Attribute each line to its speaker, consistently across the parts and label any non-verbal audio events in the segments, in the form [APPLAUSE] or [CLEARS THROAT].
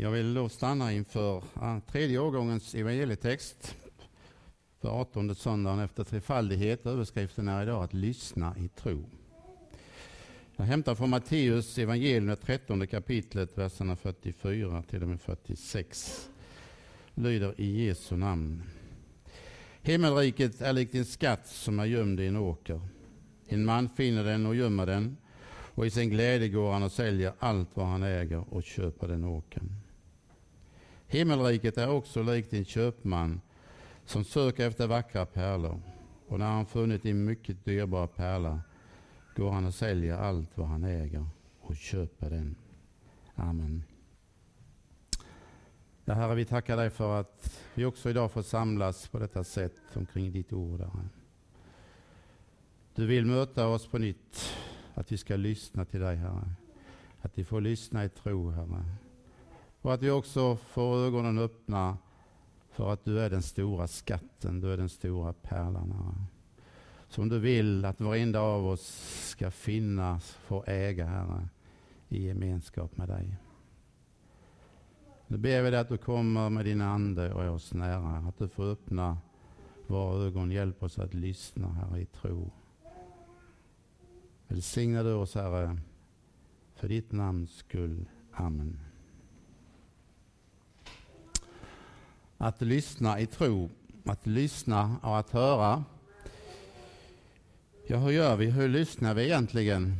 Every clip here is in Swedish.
Speaker 1: Jag vill då stanna inför ah, tredje årgångens evangelietext för 18 söndagen efter trefaldighet. Överskriften är idag att lyssna i tro. Jag hämtar från Matteus evangelium, 13 kapitlet, verserna 44 till och med 46. Lyder i Jesu namn. Himmelriket är likt en skatt som är gömd i en åker. En man finner den och gömmer den och i sin glädje går han och säljer allt vad han äger och köper den åkern. Himmelriket är också likt en köpman som söker efter vackra pärlor och när han funnit en mycket dyrbar pärla går han och säljer allt vad han äger och köper den. Amen. Ja, Herre, vi tackar dig för att vi också idag får samlas på detta sätt omkring ditt ord. Herre. Du vill möta oss på nytt, att vi ska lyssna till dig, Herre. Att vi får lyssna i tro, Herre. Och att vi också får ögonen öppna för att du är den stora skatten, du är den stora pärlan, Herre. Som du vill att varenda av oss ska finnas, få äga, Herre, i gemenskap med dig. Nu ber vi dig att du kommer med din Ande och är oss nära. Att du får öppna våra ögon. Hjälp oss att lyssna, Herre, i tro. Välsigna du oss, Herre, för ditt namns skull. Amen. Att lyssna i tro, att lyssna och att höra. Ja, hur gör vi? Hur lyssnar vi egentligen?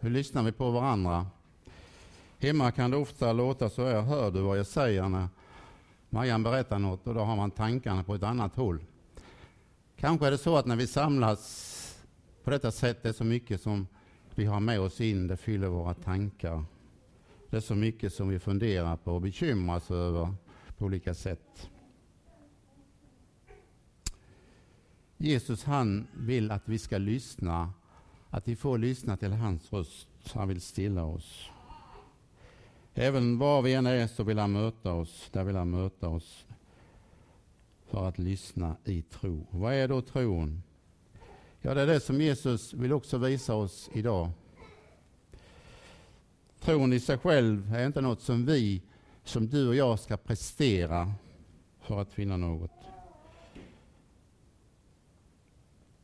Speaker 1: Hur lyssnar vi på varandra? Hemma kan det ofta låta så här, hör du vad jag säger när Marianne berättar något och då har man tankarna på ett annat håll. Kanske är det så att när vi samlas på detta sätt det är så mycket som vi har med oss in, det fyller våra tankar. Det är så mycket som vi funderar på och bekymras över på olika sätt. Jesus han vill att vi ska lyssna, att vi får lyssna till hans röst. Han vill stilla oss. Även var vi än är så vill han möta oss. Där vill han möta oss för att lyssna i tro. Vad är då tron? Ja, det är det som Jesus vill också visa oss idag. Tron i sig själv är inte något som vi, som du och jag, ska prestera för att finna något.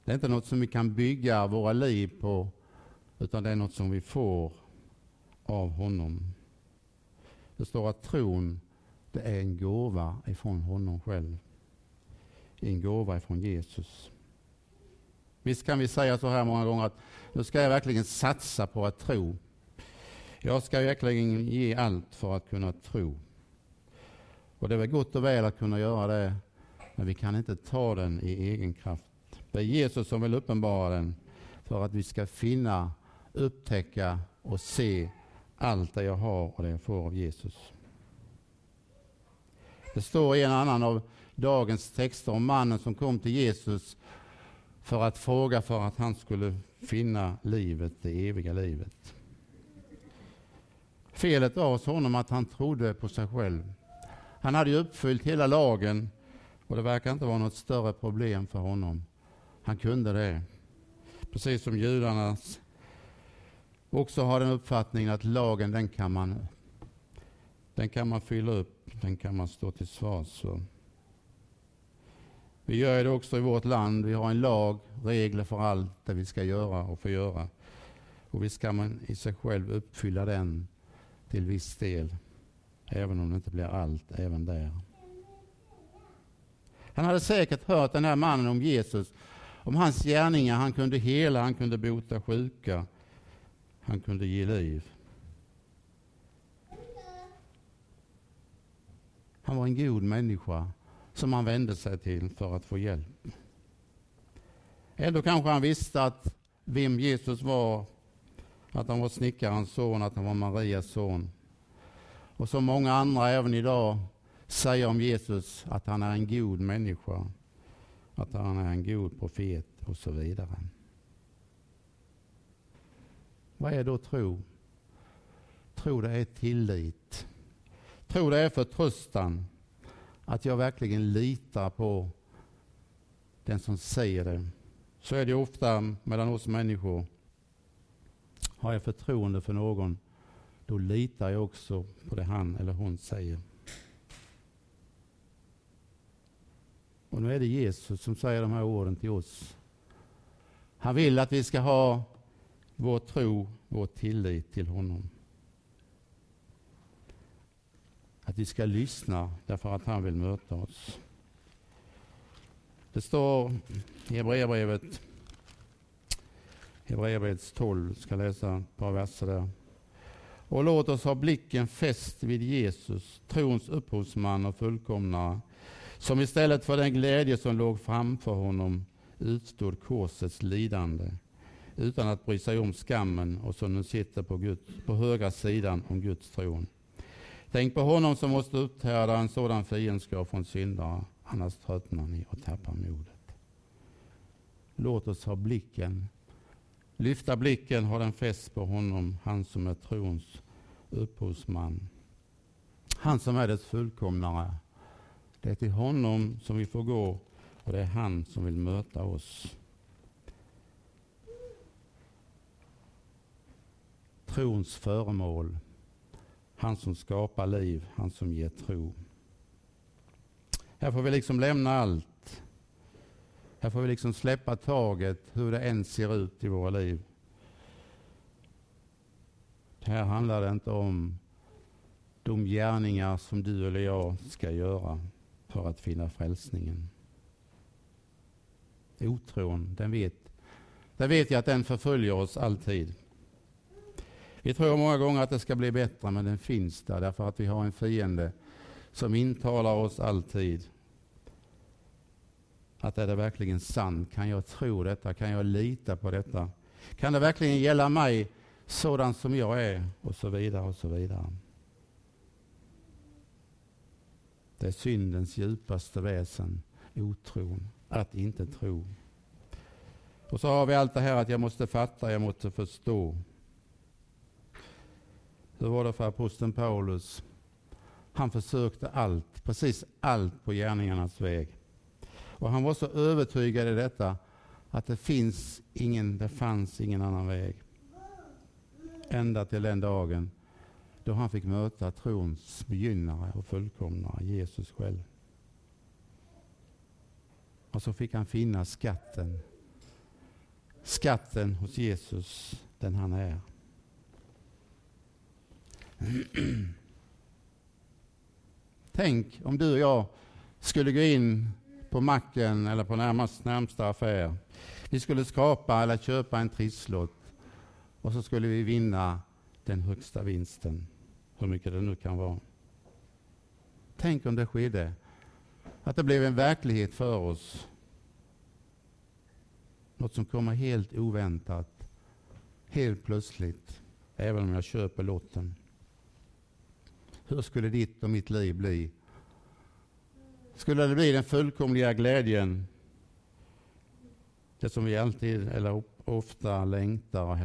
Speaker 1: Det är inte något som vi kan bygga våra liv på, utan det är något som vi får av honom. Det står att tron, det är en gåva ifrån honom själv. En gåva ifrån Jesus. Visst kan vi säga så här många gånger att nu ska jag verkligen satsa på att tro. Jag ska verkligen ge allt för att kunna tro. Och det är gott och väl att kunna göra det, men vi kan inte ta den i egen kraft. Det är Jesus som vill uppenbara den för att vi ska finna, upptäcka och se allt det jag har och det jag får av Jesus. Det står i en annan av dagens texter om mannen som kom till Jesus för att fråga för att han skulle finna livet, det eviga livet. Felet var hos honom att han trodde på sig själv. Han hade ju uppfyllt hela lagen och det verkar inte vara något större problem för honom. Han kunde det. Precis som judarna också har den uppfattningen att lagen den kan man, den kan man fylla upp, den kan man stå till svars för. Vi gör det också i vårt land. Vi har en lag, regler för allt det vi ska göra och få göra. Och visst kan man i sig själv uppfylla den till viss del. Även om det inte blir allt även där. Han hade säkert hört den här mannen om Jesus. Om hans gärningar. Han kunde hela, han kunde bota sjuka. Han kunde ge liv. Han var en god människa som han vände sig till för att få hjälp. Ändå kanske han visste att vem Jesus var, att han var snickarens son, att han var Marias son. Och som många andra även idag säger om Jesus att han är en god människa, att han är en god profet och så vidare. Vad är då tro? Tro det är tillit. Tro det är förtröstan. Att jag verkligen litar på den som säger det. Så är det ofta mellan oss människor. Har jag förtroende för någon, då litar jag också på det han eller hon säger. Och nu är det Jesus som säger de här orden till oss. Han vill att vi ska ha vår tro, vår tillit till honom. Att vi ska lyssna därför att han vill möta oss. Det står i Hebreerbrevet, Hebreerbrevets 12, ska läsa ett par verser där. Och låt oss ha blicken fäst vid Jesus, trons upphovsman och fullkomnare, som istället för den glädje som låg framför honom utstod korsets lidande utan att bry sig om skammen och som nu sitter på, Gud, på högra sidan om Guds tron. Tänk på honom som måste uthärda en sådan fiendskap från syndare, annars tröttnar ni och tappar modet. Låt oss ha blicken, lyfta blicken, ha den fäst på honom, han som är trons upphovsman. Han som är dess fullkomnare. Det är till honom som vi får gå och det är han som vill möta oss. Trons föremål. Han som skapar liv, han som ger tro. Här får vi liksom lämna allt. Här får vi liksom släppa taget hur det än ser ut i våra liv. Här handlar det inte om de gärningar som du eller jag ska göra för att finna frälsningen. Otron, den vet, den vet jag att den förföljer oss alltid. Vi tror många gånger att det ska bli bättre, men den finns där därför att vi har en fiende som intalar oss alltid att är det verkligen sant? Kan jag tro detta? Kan jag lita på detta? Kan det verkligen gälla mig sådan som jag är? Och så vidare och så vidare. Det är syndens djupaste väsen, otron, att inte tro. Och så har vi allt det här att jag måste fatta, jag måste förstå. Hur var det för aposteln Paulus? Han försökte allt, precis allt på gärningarnas väg. Och han var så övertygad i detta att det finns ingen, det fanns ingen annan väg. Ända till den dagen då han fick möta trons begynnare och fullkomnare, Jesus själv. Och så fick han finna skatten. Skatten hos Jesus, den han är. [CLEARS THROAT] Tänk om du och jag skulle gå in på macken eller på närmast, närmsta affär. Vi skulle skapa eller köpa en trisslott och så skulle vi vinna den högsta vinsten, hur mycket det nu kan vara. Tänk om det skedde, att det blev en verklighet för oss. Något som kommer helt oväntat, helt plötsligt, även om jag köper lotten. Hur skulle ditt och mitt liv bli? Skulle det bli den fullkomliga glädjen, det som vi alltid eller ofta längtar och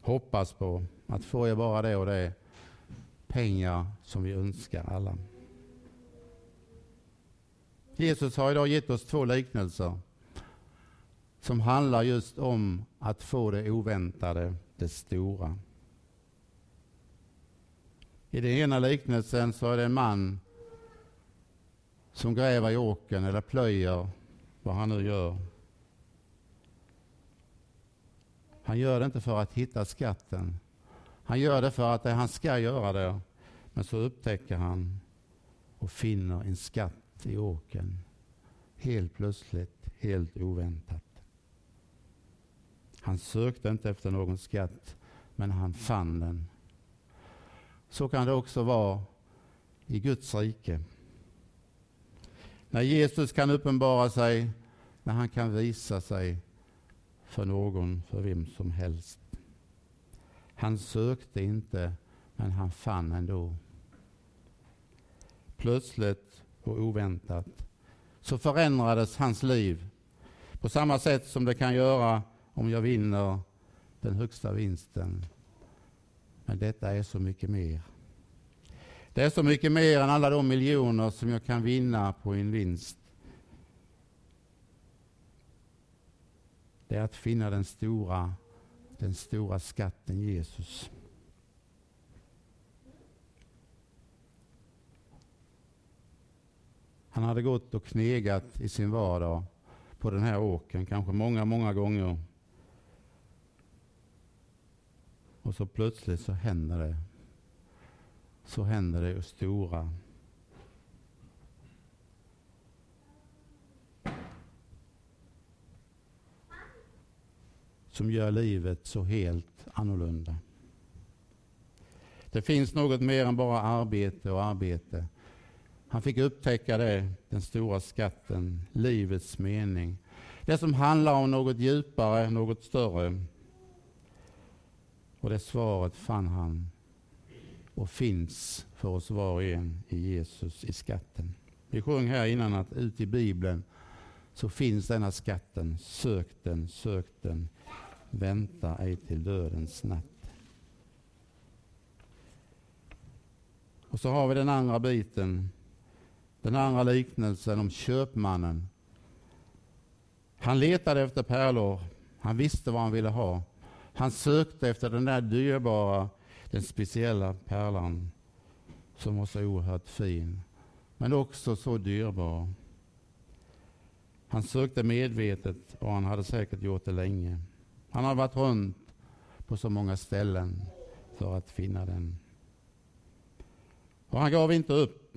Speaker 1: hoppas på, att få jag bara det och det, pengar som vi önskar alla. Jesus har idag gett oss två liknelser som handlar just om att få det oväntade, det stora. I den ena liknelsen så är det en man som gräver i åkern eller plöjer, vad han nu gör. Han gör det inte för att hitta skatten. Han gör det för att det han ska göra det. Men så upptäcker han och finner en skatt i åken. Helt plötsligt, helt oväntat. Han sökte inte efter någon skatt, men han fann den. Så kan det också vara i Guds rike. När Jesus kan uppenbara sig, när han kan visa sig för någon, för vem som helst. Han sökte inte, men han fann ändå. Plötsligt och oväntat så förändrades hans liv på samma sätt som det kan göra om jag vinner den högsta vinsten. Men detta är så mycket mer. Det är så mycket mer än alla de miljoner som jag kan vinna på en vinst. Det är att finna den stora, den stora skatten Jesus. Han hade gått och knegat i sin vardag på den här åken, kanske många, många gånger. Och så plötsligt så händer det. Så händer det stora. Som gör livet så helt annorlunda. Det finns något mer än bara arbete och arbete. Han fick upptäcka det, den stora skatten, livets mening. Det som handlar om något djupare, något större. Och det svaret fann han och finns för oss var och en i Jesus, i skatten. Vi sjöng här innan att ut i Bibeln så finns denna skatten. Sök den, sök den. Vänta ej till dödens natt. Och så har vi den andra biten. Den andra liknelsen om köpmannen. Han letade efter pärlor. Han visste vad han ville ha. Han sökte efter den där dyrbara, den speciella pärlan som var så oerhört fin, men också så dyrbar. Han sökte medvetet och han hade säkert gjort det länge. Han hade varit runt på så många ställen för att finna den. Och han gav inte upp.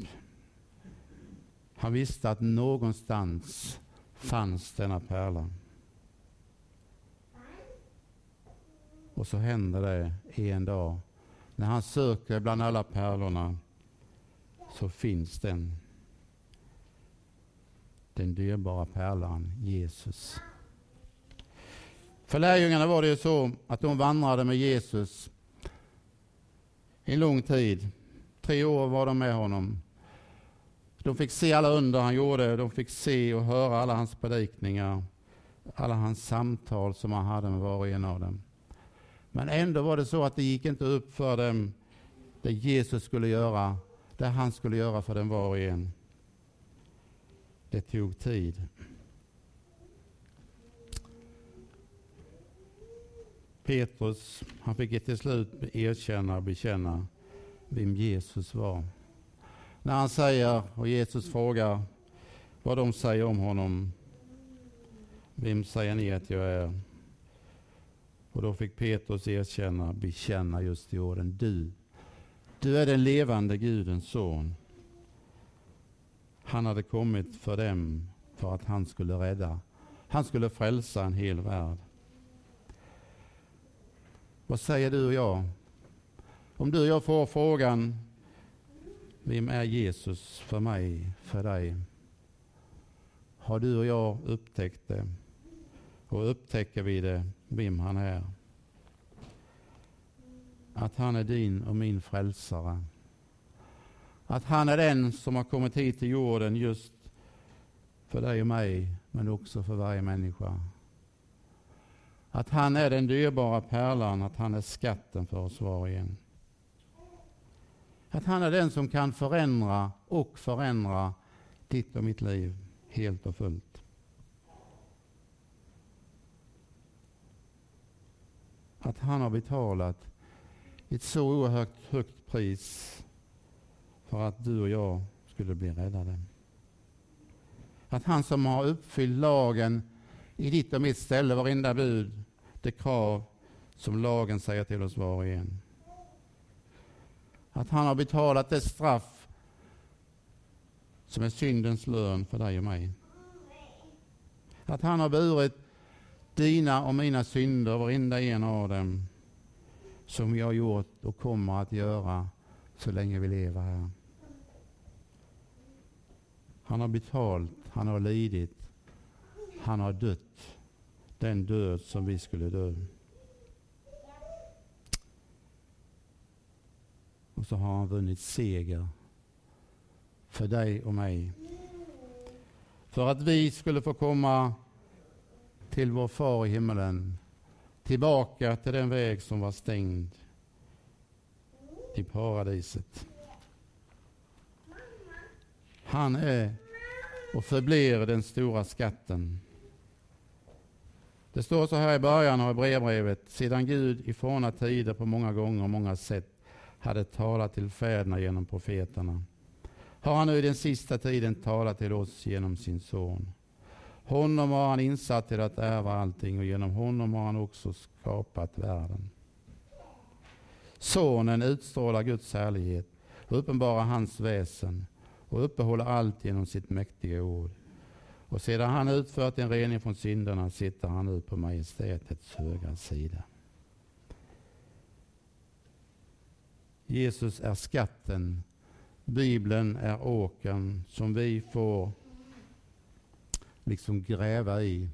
Speaker 1: Han visste att någonstans fanns denna pärla. Och så händer det en dag. När han söker bland alla pärlorna så finns den. Den dyrbara pärlan Jesus. För lärjungarna var det ju så att de vandrade med Jesus en lång tid. Tre år var de med honom. De fick se alla under han gjorde. De fick se och höra alla hans predikningar. Alla hans samtal som han hade med var och en av dem. Men ändå var det så att det gick inte upp för dem det Jesus skulle göra, det han skulle göra för dem var och en. Det tog tid. Petrus, han fick till slut erkänna och bekänna vem Jesus var. När han säger, och Jesus frågar vad de säger om honom. Vem säger ni att jag är? Och då fick Petrus erkänna, bekänna just i orden, du, du är den levande Gudens son. Han hade kommit för dem för att han skulle rädda. Han skulle frälsa en hel värld. Vad säger du och jag? Om du och jag får frågan, vem är Jesus för mig, för dig? Har du och jag upptäckt det? Och upptäcker vi det, vem han är? Att han är din och min frälsare. Att han är den som har kommit hit till jorden just för dig och mig, men också för varje människa. Att han är den dyrbara pärlan, att han är skatten för oss var och en. Att han är den som kan förändra och förändra ditt och mitt liv helt och fullt. Att han har betalat ett så oerhört högt pris för att du och jag skulle bli räddade. Att han som har uppfyllt lagen i ditt och mitt ställe, varenda bud, det krav som lagen säger till oss var och en. Att han har betalat det straff som är syndens lön för dig och mig. Att han har burit dina och mina synder, varenda en av dem, som vi har gjort och kommer att göra så länge vi lever här. Han har betalt, han har lidit, han har dött den död som vi skulle dö. Och så har han vunnit seger för dig och mig. För att vi skulle få komma till vår far i himmelen. Tillbaka till den väg som var stängd. Till paradiset. Han är och förblir den stora skatten. Det står så här i början av brevbrevet. Sedan Gud i forna tider på många gånger och många sätt hade talat till fäderna genom profeterna har han nu i den sista tiden talat till oss genom sin son. Honom har han insatt till att ärva allting och genom honom har han också skapat världen. Sonen utstrålar Guds härlighet och uppenbarar hans väsen och uppehåller allt genom sitt mäktiga ord. Och sedan han utfört en rening från synderna sitter han nu på majestätets högra sida. Jesus är skatten. Bibeln är åkern som vi får liksom gräva i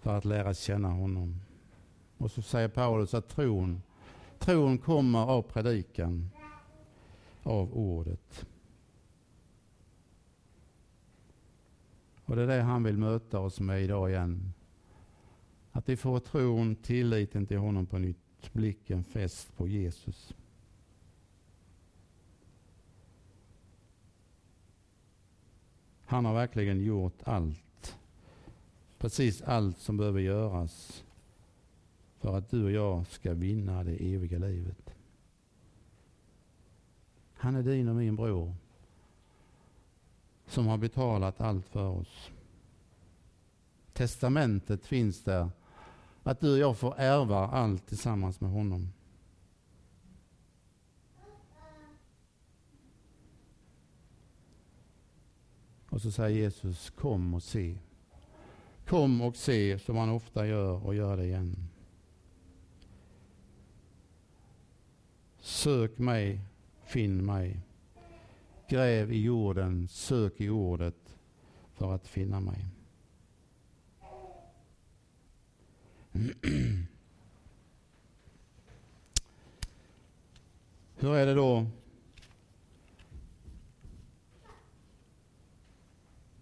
Speaker 1: för att lära känna honom. Och så säger Paulus att tron, tron kommer av predikan, av ordet. Och det är det han vill möta oss med idag igen. Att vi får tron, tilliten till honom på nytt, blicken fäst på Jesus. Han har verkligen gjort allt. Precis allt som behöver göras för att du och jag ska vinna det eviga livet. Han är din och min bror som har betalat allt för oss. Testamentet finns där. Att du och jag får ärva allt tillsammans med honom. Och så säger Jesus, kom och se. Kom och se som han ofta gör och gör det igen. Sök mig, finn mig. Gräv i jorden, sök i ordet för att finna mig. [CLEARS THROAT] Hur är det då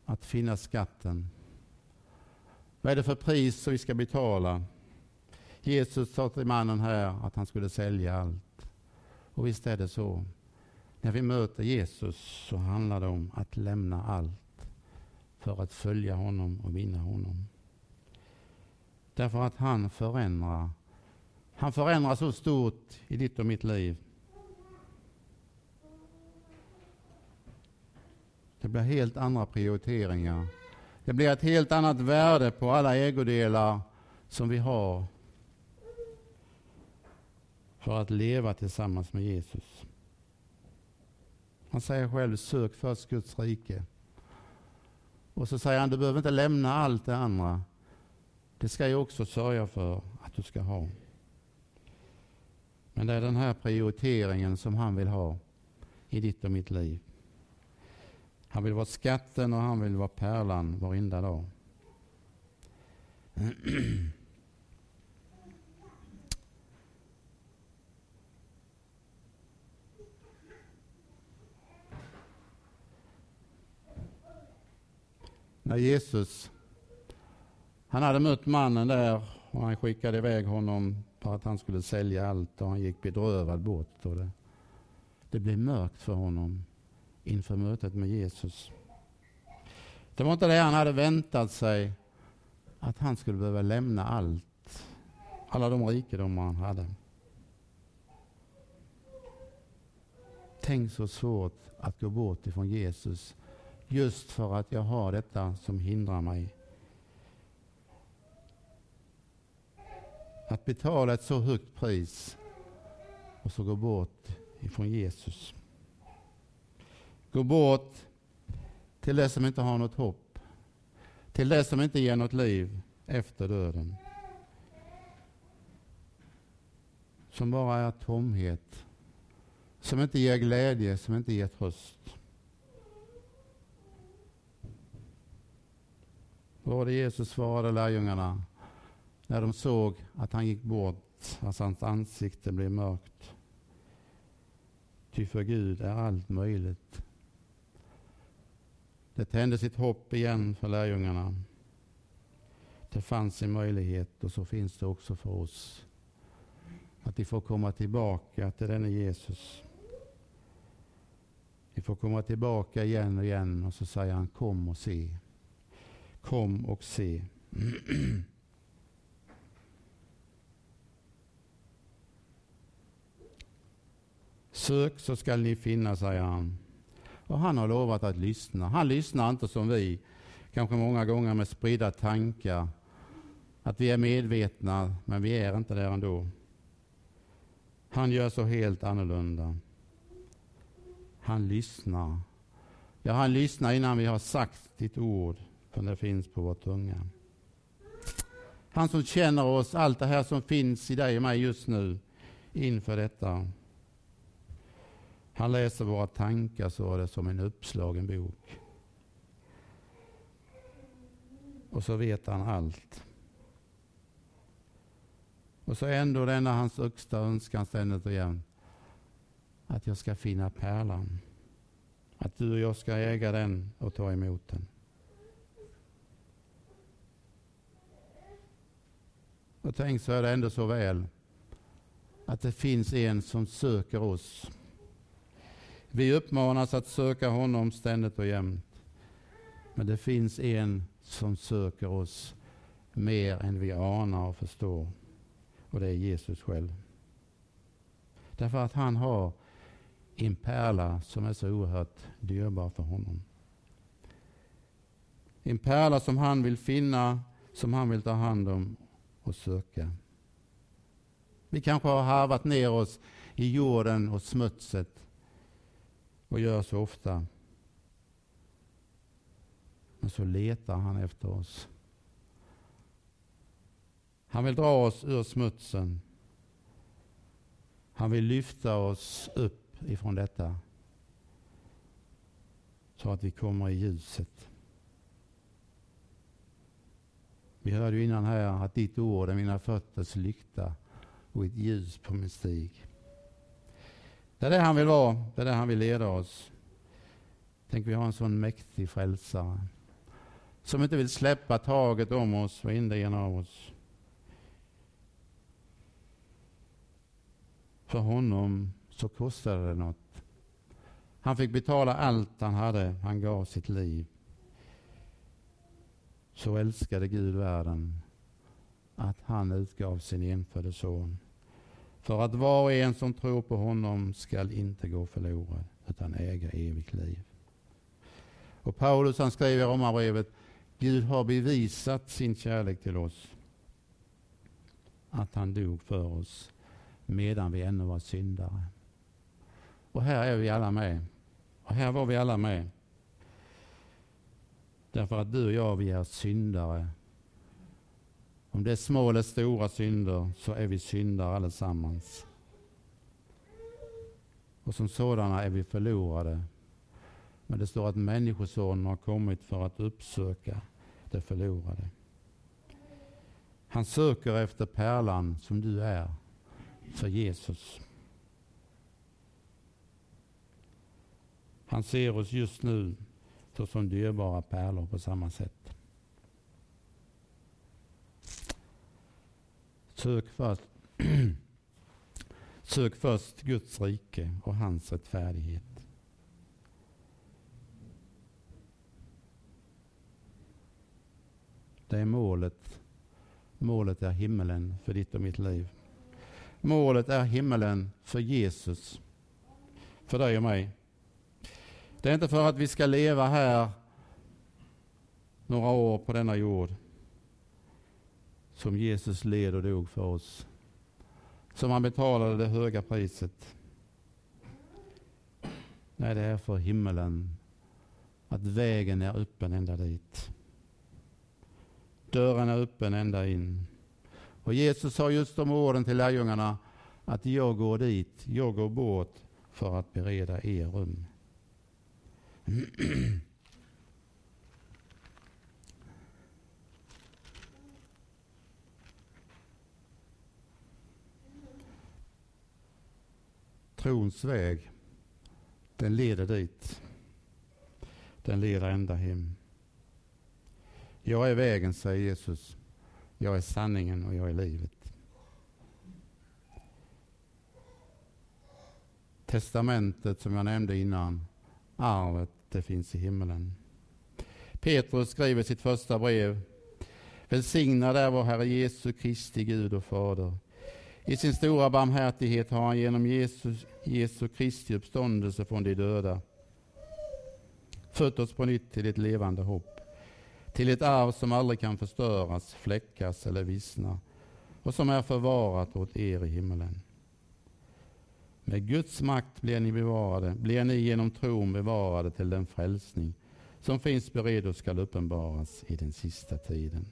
Speaker 1: att finna skatten? Vad är det för pris som vi ska betala? Jesus sa till mannen här att han skulle sälja allt. Och visst är det så. När vi möter Jesus så handlar det om att lämna allt för att följa honom och vinna honom. Därför att han förändrar. Han förändrar så stort i ditt och mitt liv. Det blir helt andra prioriteringar. Det blir ett helt annat värde på alla ägodelar som vi har för att leva tillsammans med Jesus. Han säger själv, sök först Guds rike. Och så säger han, du behöver inte lämna allt det andra. Det ska jag också sörja för att du ska ha. Men det är den här prioriteringen som han vill ha i ditt och mitt liv. Han vill vara skatten och han vill vara pärlan varenda dag. när Jesus han hade mött mannen där och han skickade iväg honom för att han skulle sälja allt och han gick bedrövad bort. Och det, det blev mörkt för honom inför mötet med Jesus. Det var inte det han hade väntat sig, att han skulle behöva lämna allt, alla de rikedomar han hade. Tänk så svårt att gå bort ifrån Jesus Just för att jag har detta som hindrar mig. Att betala ett så högt pris och så gå bort ifrån Jesus. Gå bort till det som inte har något hopp. Till det som inte ger något liv efter döden. Som bara är tomhet. Som inte ger glädje, som inte ger tröst. Var det Jesus svarade lärjungarna när de såg att han gick bort, att hans ansikte blev mörkt? Ty för Gud är allt möjligt. Det tände sitt hopp igen för lärjungarna. Det fanns en möjlighet och så finns det också för oss. Att vi får komma tillbaka till denne Jesus. Vi får komma tillbaka igen och igen och så säger han kom och se. Kom och se. [CLEARS THROAT] Sök så skall ni finna, säger han. Och han har lovat att lyssna. Han lyssnar inte som vi, kanske många gånger med spridda tankar. Att vi är medvetna, men vi är inte där ändå. Han gör så helt annorlunda. Han lyssnar. Ja, han lyssnar innan vi har sagt ditt ord, för det finns på vår tunga. Han som känner oss, allt det här som finns i dig och mig just nu, inför detta. Han läser våra tankar så det som en uppslagen bok. Och så vet han allt. Och så ändå denna hans högsta önskan ständigt och jämt. Att jag ska finna pärlan. Att du och jag ska äga den och ta emot den. Och tänk så är det ändå så väl att det finns en som söker oss. Vi uppmanas att söka honom ständigt och jämt. Men det finns en som söker oss mer än vi anar och förstår. Och det är Jesus själv. Därför att han har en pärla som är så oerhört dyrbar för honom. En pärla som han vill finna, som han vill ta hand om och söka. Vi kanske har harvat ner oss i jorden och smutset och gör så ofta. Men så letar han efter oss. Han vill dra oss ur smutsen. Han vill lyfta oss upp ifrån detta. Så att vi kommer i ljuset. Vi hörde ju innan här att ditt ord är mina fötters lykta och ett ljus på min stig. Det är det han vill vara, det är det han vill leda oss. Tänk vi har en sån mäktig frälsare som inte vill släppa taget om oss, varenda en av oss. För honom så kostade det något. Han fick betala allt han hade, han gav sitt liv. Så älskade Gud världen att han utgav sin enfödde son. För att var och en som tror på honom skall inte gå förlorad utan äga evigt liv. Och Paulus han skriver i Romarbrevet Gud har bevisat sin kärlek till oss. Att han dog för oss medan vi ännu var syndare. Och här är vi alla med. Och här var vi alla med. Därför att du och jag, vi är syndare. Om det är små eller stora synder så är vi syndare allesammans. Och som sådana är vi förlorade. Men det står att Människosonen har kommit för att uppsöka det förlorade. Han söker efter pärlan som du är för Jesus. Han ser oss just nu såsom dyrbara pärlor på samma sätt. Sök först, [CLEARS THROAT] Sök först Guds rike och hans rättfärdighet. Det är målet. Målet är himmelen för ditt och mitt liv. Målet är himmelen för Jesus. För dig och mig. Det är inte för att vi ska leva här några år på denna jord som Jesus led och dog för oss. Som han betalade det höga priset. Nej, det är för himmelen. Att vägen är öppen ända dit. Dörren är öppen ända in. Och Jesus sa just de orden till lärjungarna att jag går dit, jag går bort för att bereda er rum. [CLEARS THROAT] Trons väg, den leder dit. Den leder ända hem. Jag är vägen, säger Jesus. Jag är sanningen och jag är livet. Testamentet som jag nämnde innan, arvet, det finns i himmelen. Petrus skriver sitt första brev. Välsignad är vår Herre Jesu Kristi Gud och Fader, i sin stora barmhärtighet har han genom Jesus, Jesu Kristi uppståndelse från de döda fött oss på nytt till ett levande hopp. Till ett arv som aldrig kan förstöras, fläckas eller vissna och som är förvarat åt er i himmelen. Med Guds makt blir ni bevarade, blir ni genom tron bevarade till den frälsning som finns beredd och skall uppenbaras i den sista tiden.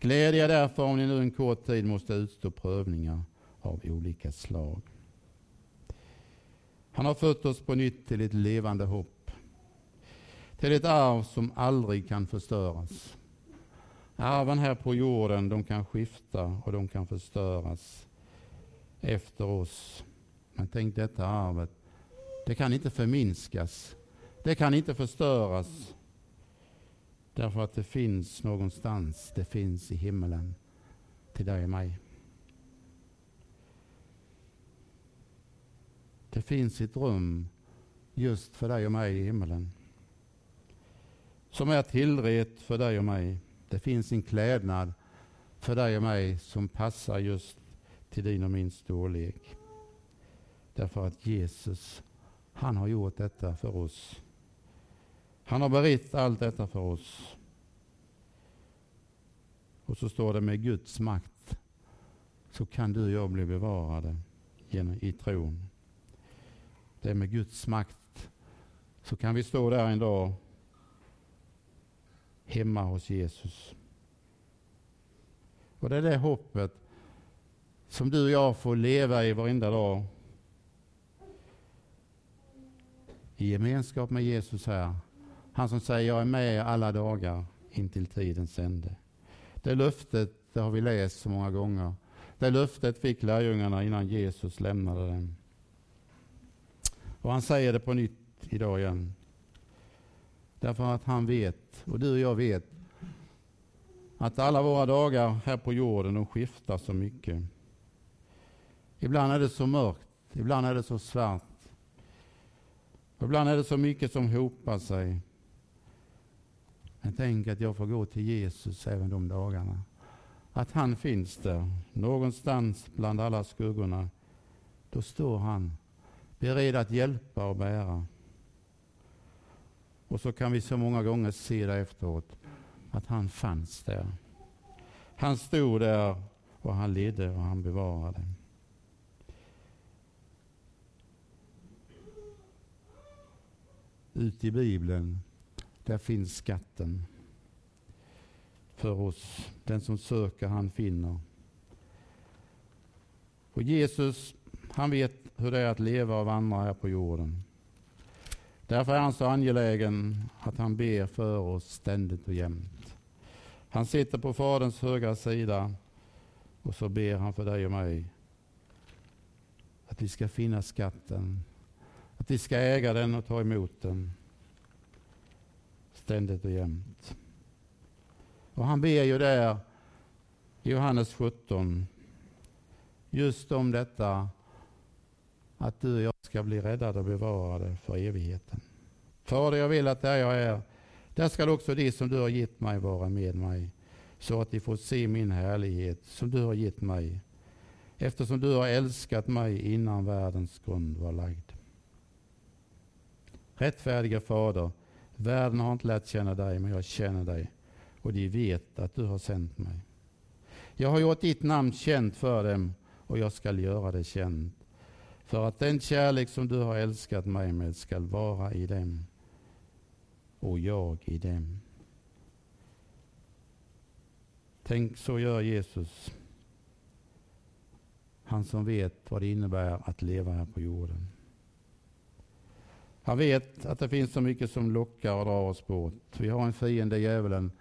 Speaker 1: Gläd er därför om ni nu en kort tid måste utstå prövningar av olika slag. Han har fött oss på nytt till ett levande hopp. Till ett arv som aldrig kan förstöras. Arven här på jorden de kan skifta och de kan förstöras efter oss. Men tänk detta arvet. Det kan inte förminskas. Det kan inte förstöras. Därför att det finns någonstans. Det finns i himmelen. Till dig och mig. Det finns ett rum just för dig och mig i himmelen. Som är tillrätt för dig och mig. Det finns en klädnad för dig och mig som passar just till din och min storlek. Därför att Jesus, han har gjort detta för oss. Han har berett allt detta för oss. Och så står det med Guds makt så kan du och jag bli bevarade genom, i tron. Det är med Guds makt så kan vi stå där en dag hemma hos Jesus. Och det är det hoppet som du och jag får leva i varenda dag. I gemenskap med Jesus här. Han som säger jag är med alla dagar intill tidens ände. Det löftet det har vi läst så många gånger. Det löftet fick lärjungarna innan Jesus lämnade dem. Och han säger det på nytt idag igen. Därför att han vet, och du och jag vet, att alla våra dagar här på jorden de skiftar så mycket. Ibland är det så mörkt, ibland är det så svart. Ibland är det så mycket som hopar sig. Men tänk att jag får gå till Jesus även de dagarna. Att han finns där, någonstans bland alla skuggorna. Då står han beredd att hjälpa och bära. Och så kan vi så många gånger se det efteråt, att han fanns där. Han stod där och han ledde och han bevarade. Ut i Bibeln, där finns skatten för oss. Den som söker han finner. Och Jesus, han vet hur det är att leva och vandra här på jorden. Därför är han så angelägen att han ber för oss ständigt och jämt. Han sitter på Faderns högra sida och så ber han för dig och mig att vi ska finna skatten, att vi ska äga den och ta emot den ständigt och jämt. Och han ber ju där i Johannes 17 just om detta att du och jag ska bli räddade och bevarade för evigheten. Fader, jag vill att där jag är, där skall också de som du har gett mig vara med mig, så att de får se min härlighet som du har gett mig, eftersom du har älskat mig innan världens grund var lagd. Rättfärdiga Fader, världen har inte lärt känna dig, men jag känner dig och de vet att du har sänt mig. Jag har gjort ditt namn känt för dem och jag skall göra det känt för att den kärlek som du har älskat mig med skall vara i dem och jag i dem. Tänk, så gör Jesus. Han som vet vad det innebär att leva här på jorden. Han vet att det finns så mycket som lockar och drar oss bort. Vi har en fiende, djävulen,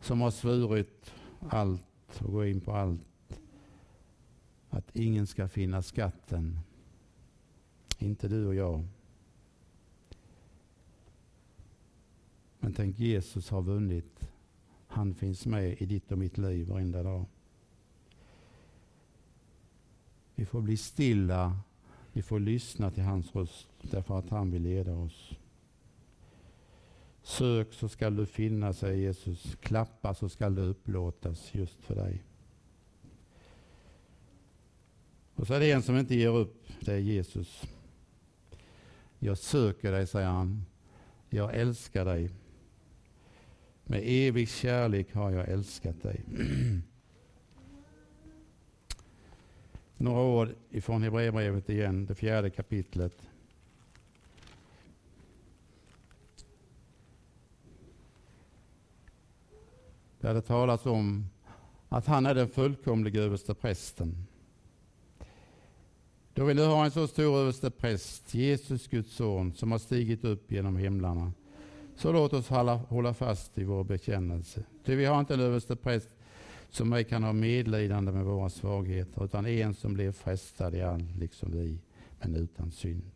Speaker 1: som har svurit allt och går in på allt. Att ingen ska finna skatten inte du och jag. Men tänk Jesus har vunnit. Han finns med i ditt och mitt liv varenda dag. Vi får bli stilla. Vi får lyssna till hans röst därför att han vill leda oss. Sök så skall du finna, säger Jesus. Klappa så skall du upplåtas just för dig. Och så är det en som inte ger upp. Det är Jesus. Jag söker dig, säger han. Jag älskar dig. Med evig kärlek har jag älskat dig. [CLEARS THROAT] Några ord ifrån Hebreerbrevet igen, det fjärde kapitlet. Där det talas om att han är den fullkomlige överste prästen. Då vi nu har en så stor överste präst, Jesus Guds son, som har stigit upp genom himlarna, så låt oss hålla, hålla fast i vår bekännelse. Ty vi har inte en överste präst som ej kan ha medlidande med våra svagheter, utan en som blev frestad i allt, liksom vi, men utan synd.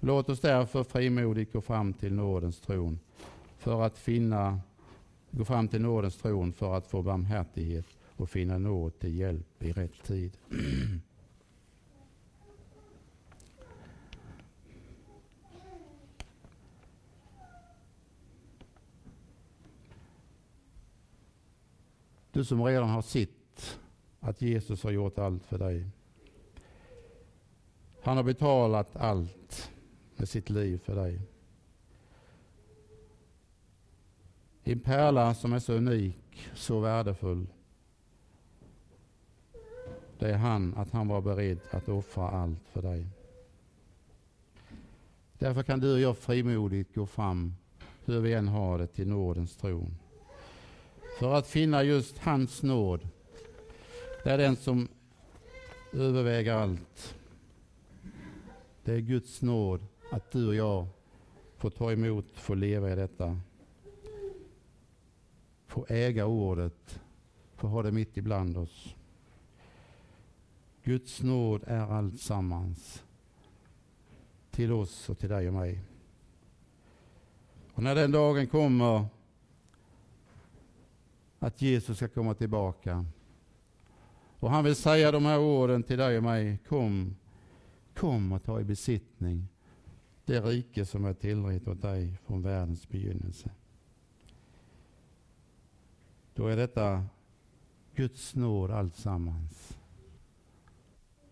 Speaker 1: Låt oss därför frimodigt gå fram till nådens tron för att finna gå fram till nådens tron för att få barmhärtighet och finna nåd till hjälp i rätt tid. [CLEARS THROAT] Du som redan har sett att Jesus har gjort allt för dig. Han har betalat allt med sitt liv för dig. En pärla som är så unik, så värdefull. Det är han, att han var beredd att offra allt för dig. Därför kan du och jag frimodigt gå fram, hur vi än har det, till nådens tron. För att finna just hans nåd. Det är den som överväger allt. Det är Guds nåd att du och jag får ta emot, får leva i detta få äga ordet, få ha det mitt ibland oss. Guds nåd är allt sammans till oss och till dig och mig. Och när den dagen kommer att Jesus ska komma tillbaka och han vill säga de här orden till dig och mig. Kom, kom och ta i besittning det rike som är tillrätt åt dig från världens begynnelse. Då är detta Guds nåd alltsammans.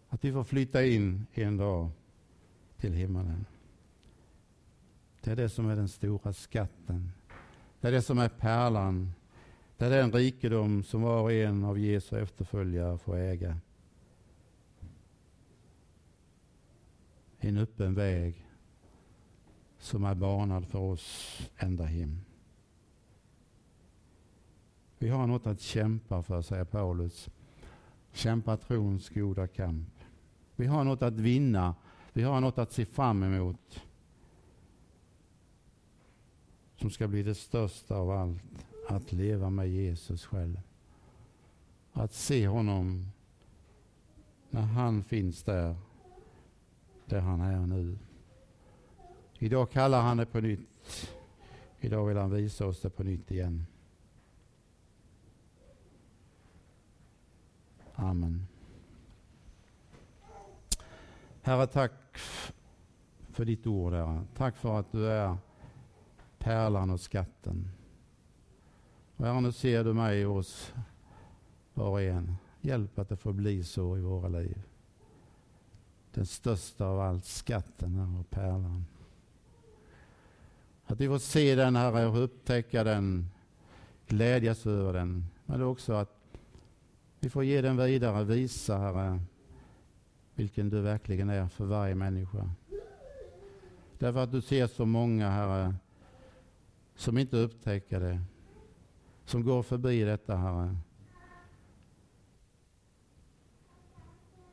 Speaker 1: Att vi får flytta in en dag till himmelen. Det är det som är den stora skatten. Det är det som är pärlan. Det är den rikedom som var och en av Jesu efterföljare får äga. En öppen väg som är banad för oss ända hem. Vi har något att kämpa för, säger Paulus. Kämpa trons goda kamp. Vi har något att vinna. Vi har något att se fram emot. Som ska bli det största av allt. Att leva med Jesus själv. Att se honom när han finns där, där han är nu. Idag kallar han det på nytt. Idag vill han visa oss det på nytt igen. Amen. Herre, tack för ditt ord, Herre. Tack för att du är pärlan och skatten. Och Herre, nu ser du mig och oss var och en. Hjälp att det får bli så i våra liv. Den största av allt, skatten och pärlan. Att vi får se den, Herre, och upptäcka den, glädjas över den. Men också att vi får ge den vidare, visa Herre vilken du verkligen är för varje människa. Därför att du ser så många Herre som inte upptäcker det. Som går förbi detta Herre.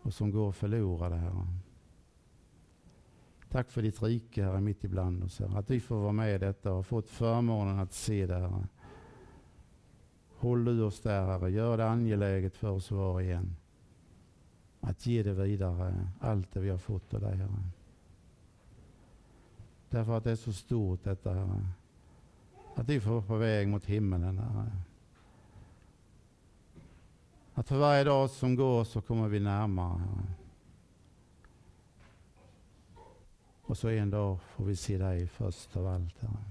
Speaker 1: Och som går förlorade Herre. Tack för ditt rike Herre mitt ibland oss Herre. Att vi får vara med i detta och fått förmånen att se det Herre. Håll du oss där Herre. Gör det angeläget för oss var och en. Att ge det vidare, allt det vi har fått av dig Herre. Därför att det är så stort detta Herre. Att vi får vara på väg mot himmelen Herre. Att för varje dag som går så kommer vi närmare Herre. Och så en dag får vi se dig först av allt Herre.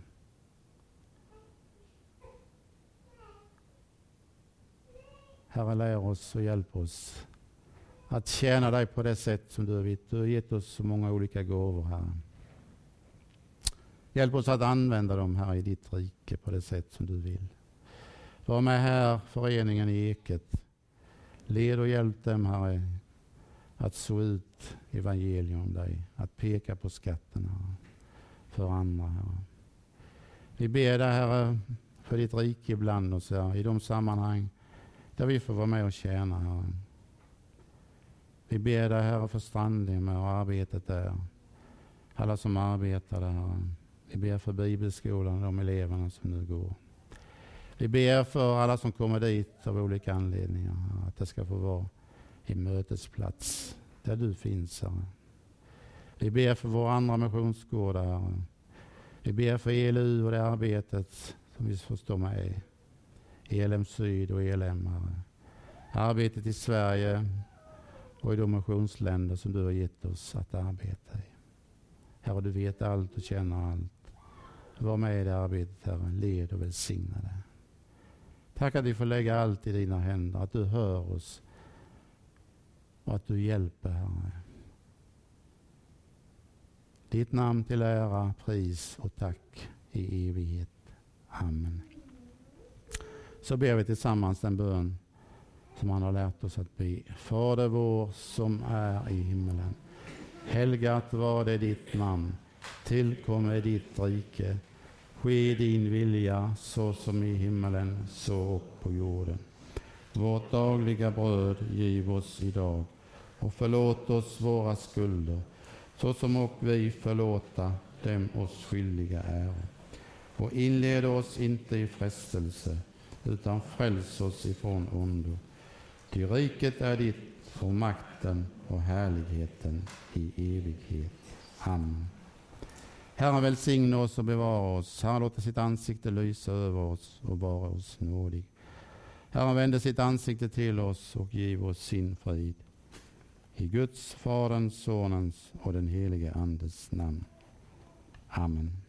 Speaker 1: Herre, lär oss och hjälp oss att tjäna dig på det sätt som du har vitt. Du har gett oss så många olika gåvor, Herre. Hjälp oss att använda dem här i ditt rike på det sätt som du vill. Var med här, föreningen i Eket. Led och hjälp dem, Herre, att så ut evangelium om dig. Att peka på skatterna för andra, Herre. Vi ber dig, Herre, för ditt rike ibland oss, Herre, i de sammanhang där vi får vara med och tjäna, Herre. Vi ber dig, Herre, för Strandhem och arbetet där. Alla som arbetar där, Herre. Vi ber för bibelskolan och de eleverna som nu går. Vi ber för alla som kommer dit av olika anledningar, att det ska få vara en mötesplats där du finns, Herre. Vi ber för våra andra missionsgårdar, Herre. Vi ber för ELU och det arbetet som vi får stå med i. ELM Syd och ELM, Herre. Arbetet i Sverige och i de missionsländer som du har gett oss att arbeta i. Herre, du vet allt och känner allt. Var med i det arbetet, Herre. Led och välsigna det. Tack att vi får lägga allt i dina händer, att du hör oss och att du hjälper, Herre. Ditt namn till ära, pris och tack i evighet. Amen. Så ber vi tillsammans den bön som han har lärt oss att be. Fader vår som är i himmelen. Helgat var det ditt namn. Tillkomme ditt rike. Ske din vilja så som i himmelen så och på jorden. Vårt dagliga bröd giv oss idag och förlåt oss våra skulder så som och vi förlåta dem oss skyldiga är. Och inled oss inte i frestelse utan fräls oss ifrån ondo. Ty riket är ditt och makten och härligheten i evighet. Amen. Herren välsigne oss och bevara oss. Herren låter sitt ansikte lysa över oss och vara oss nådig. Herren vände sitt ansikte till oss och giv oss sin frid. I Guds, Faderns, Sonens och den helige Andes namn. Amen.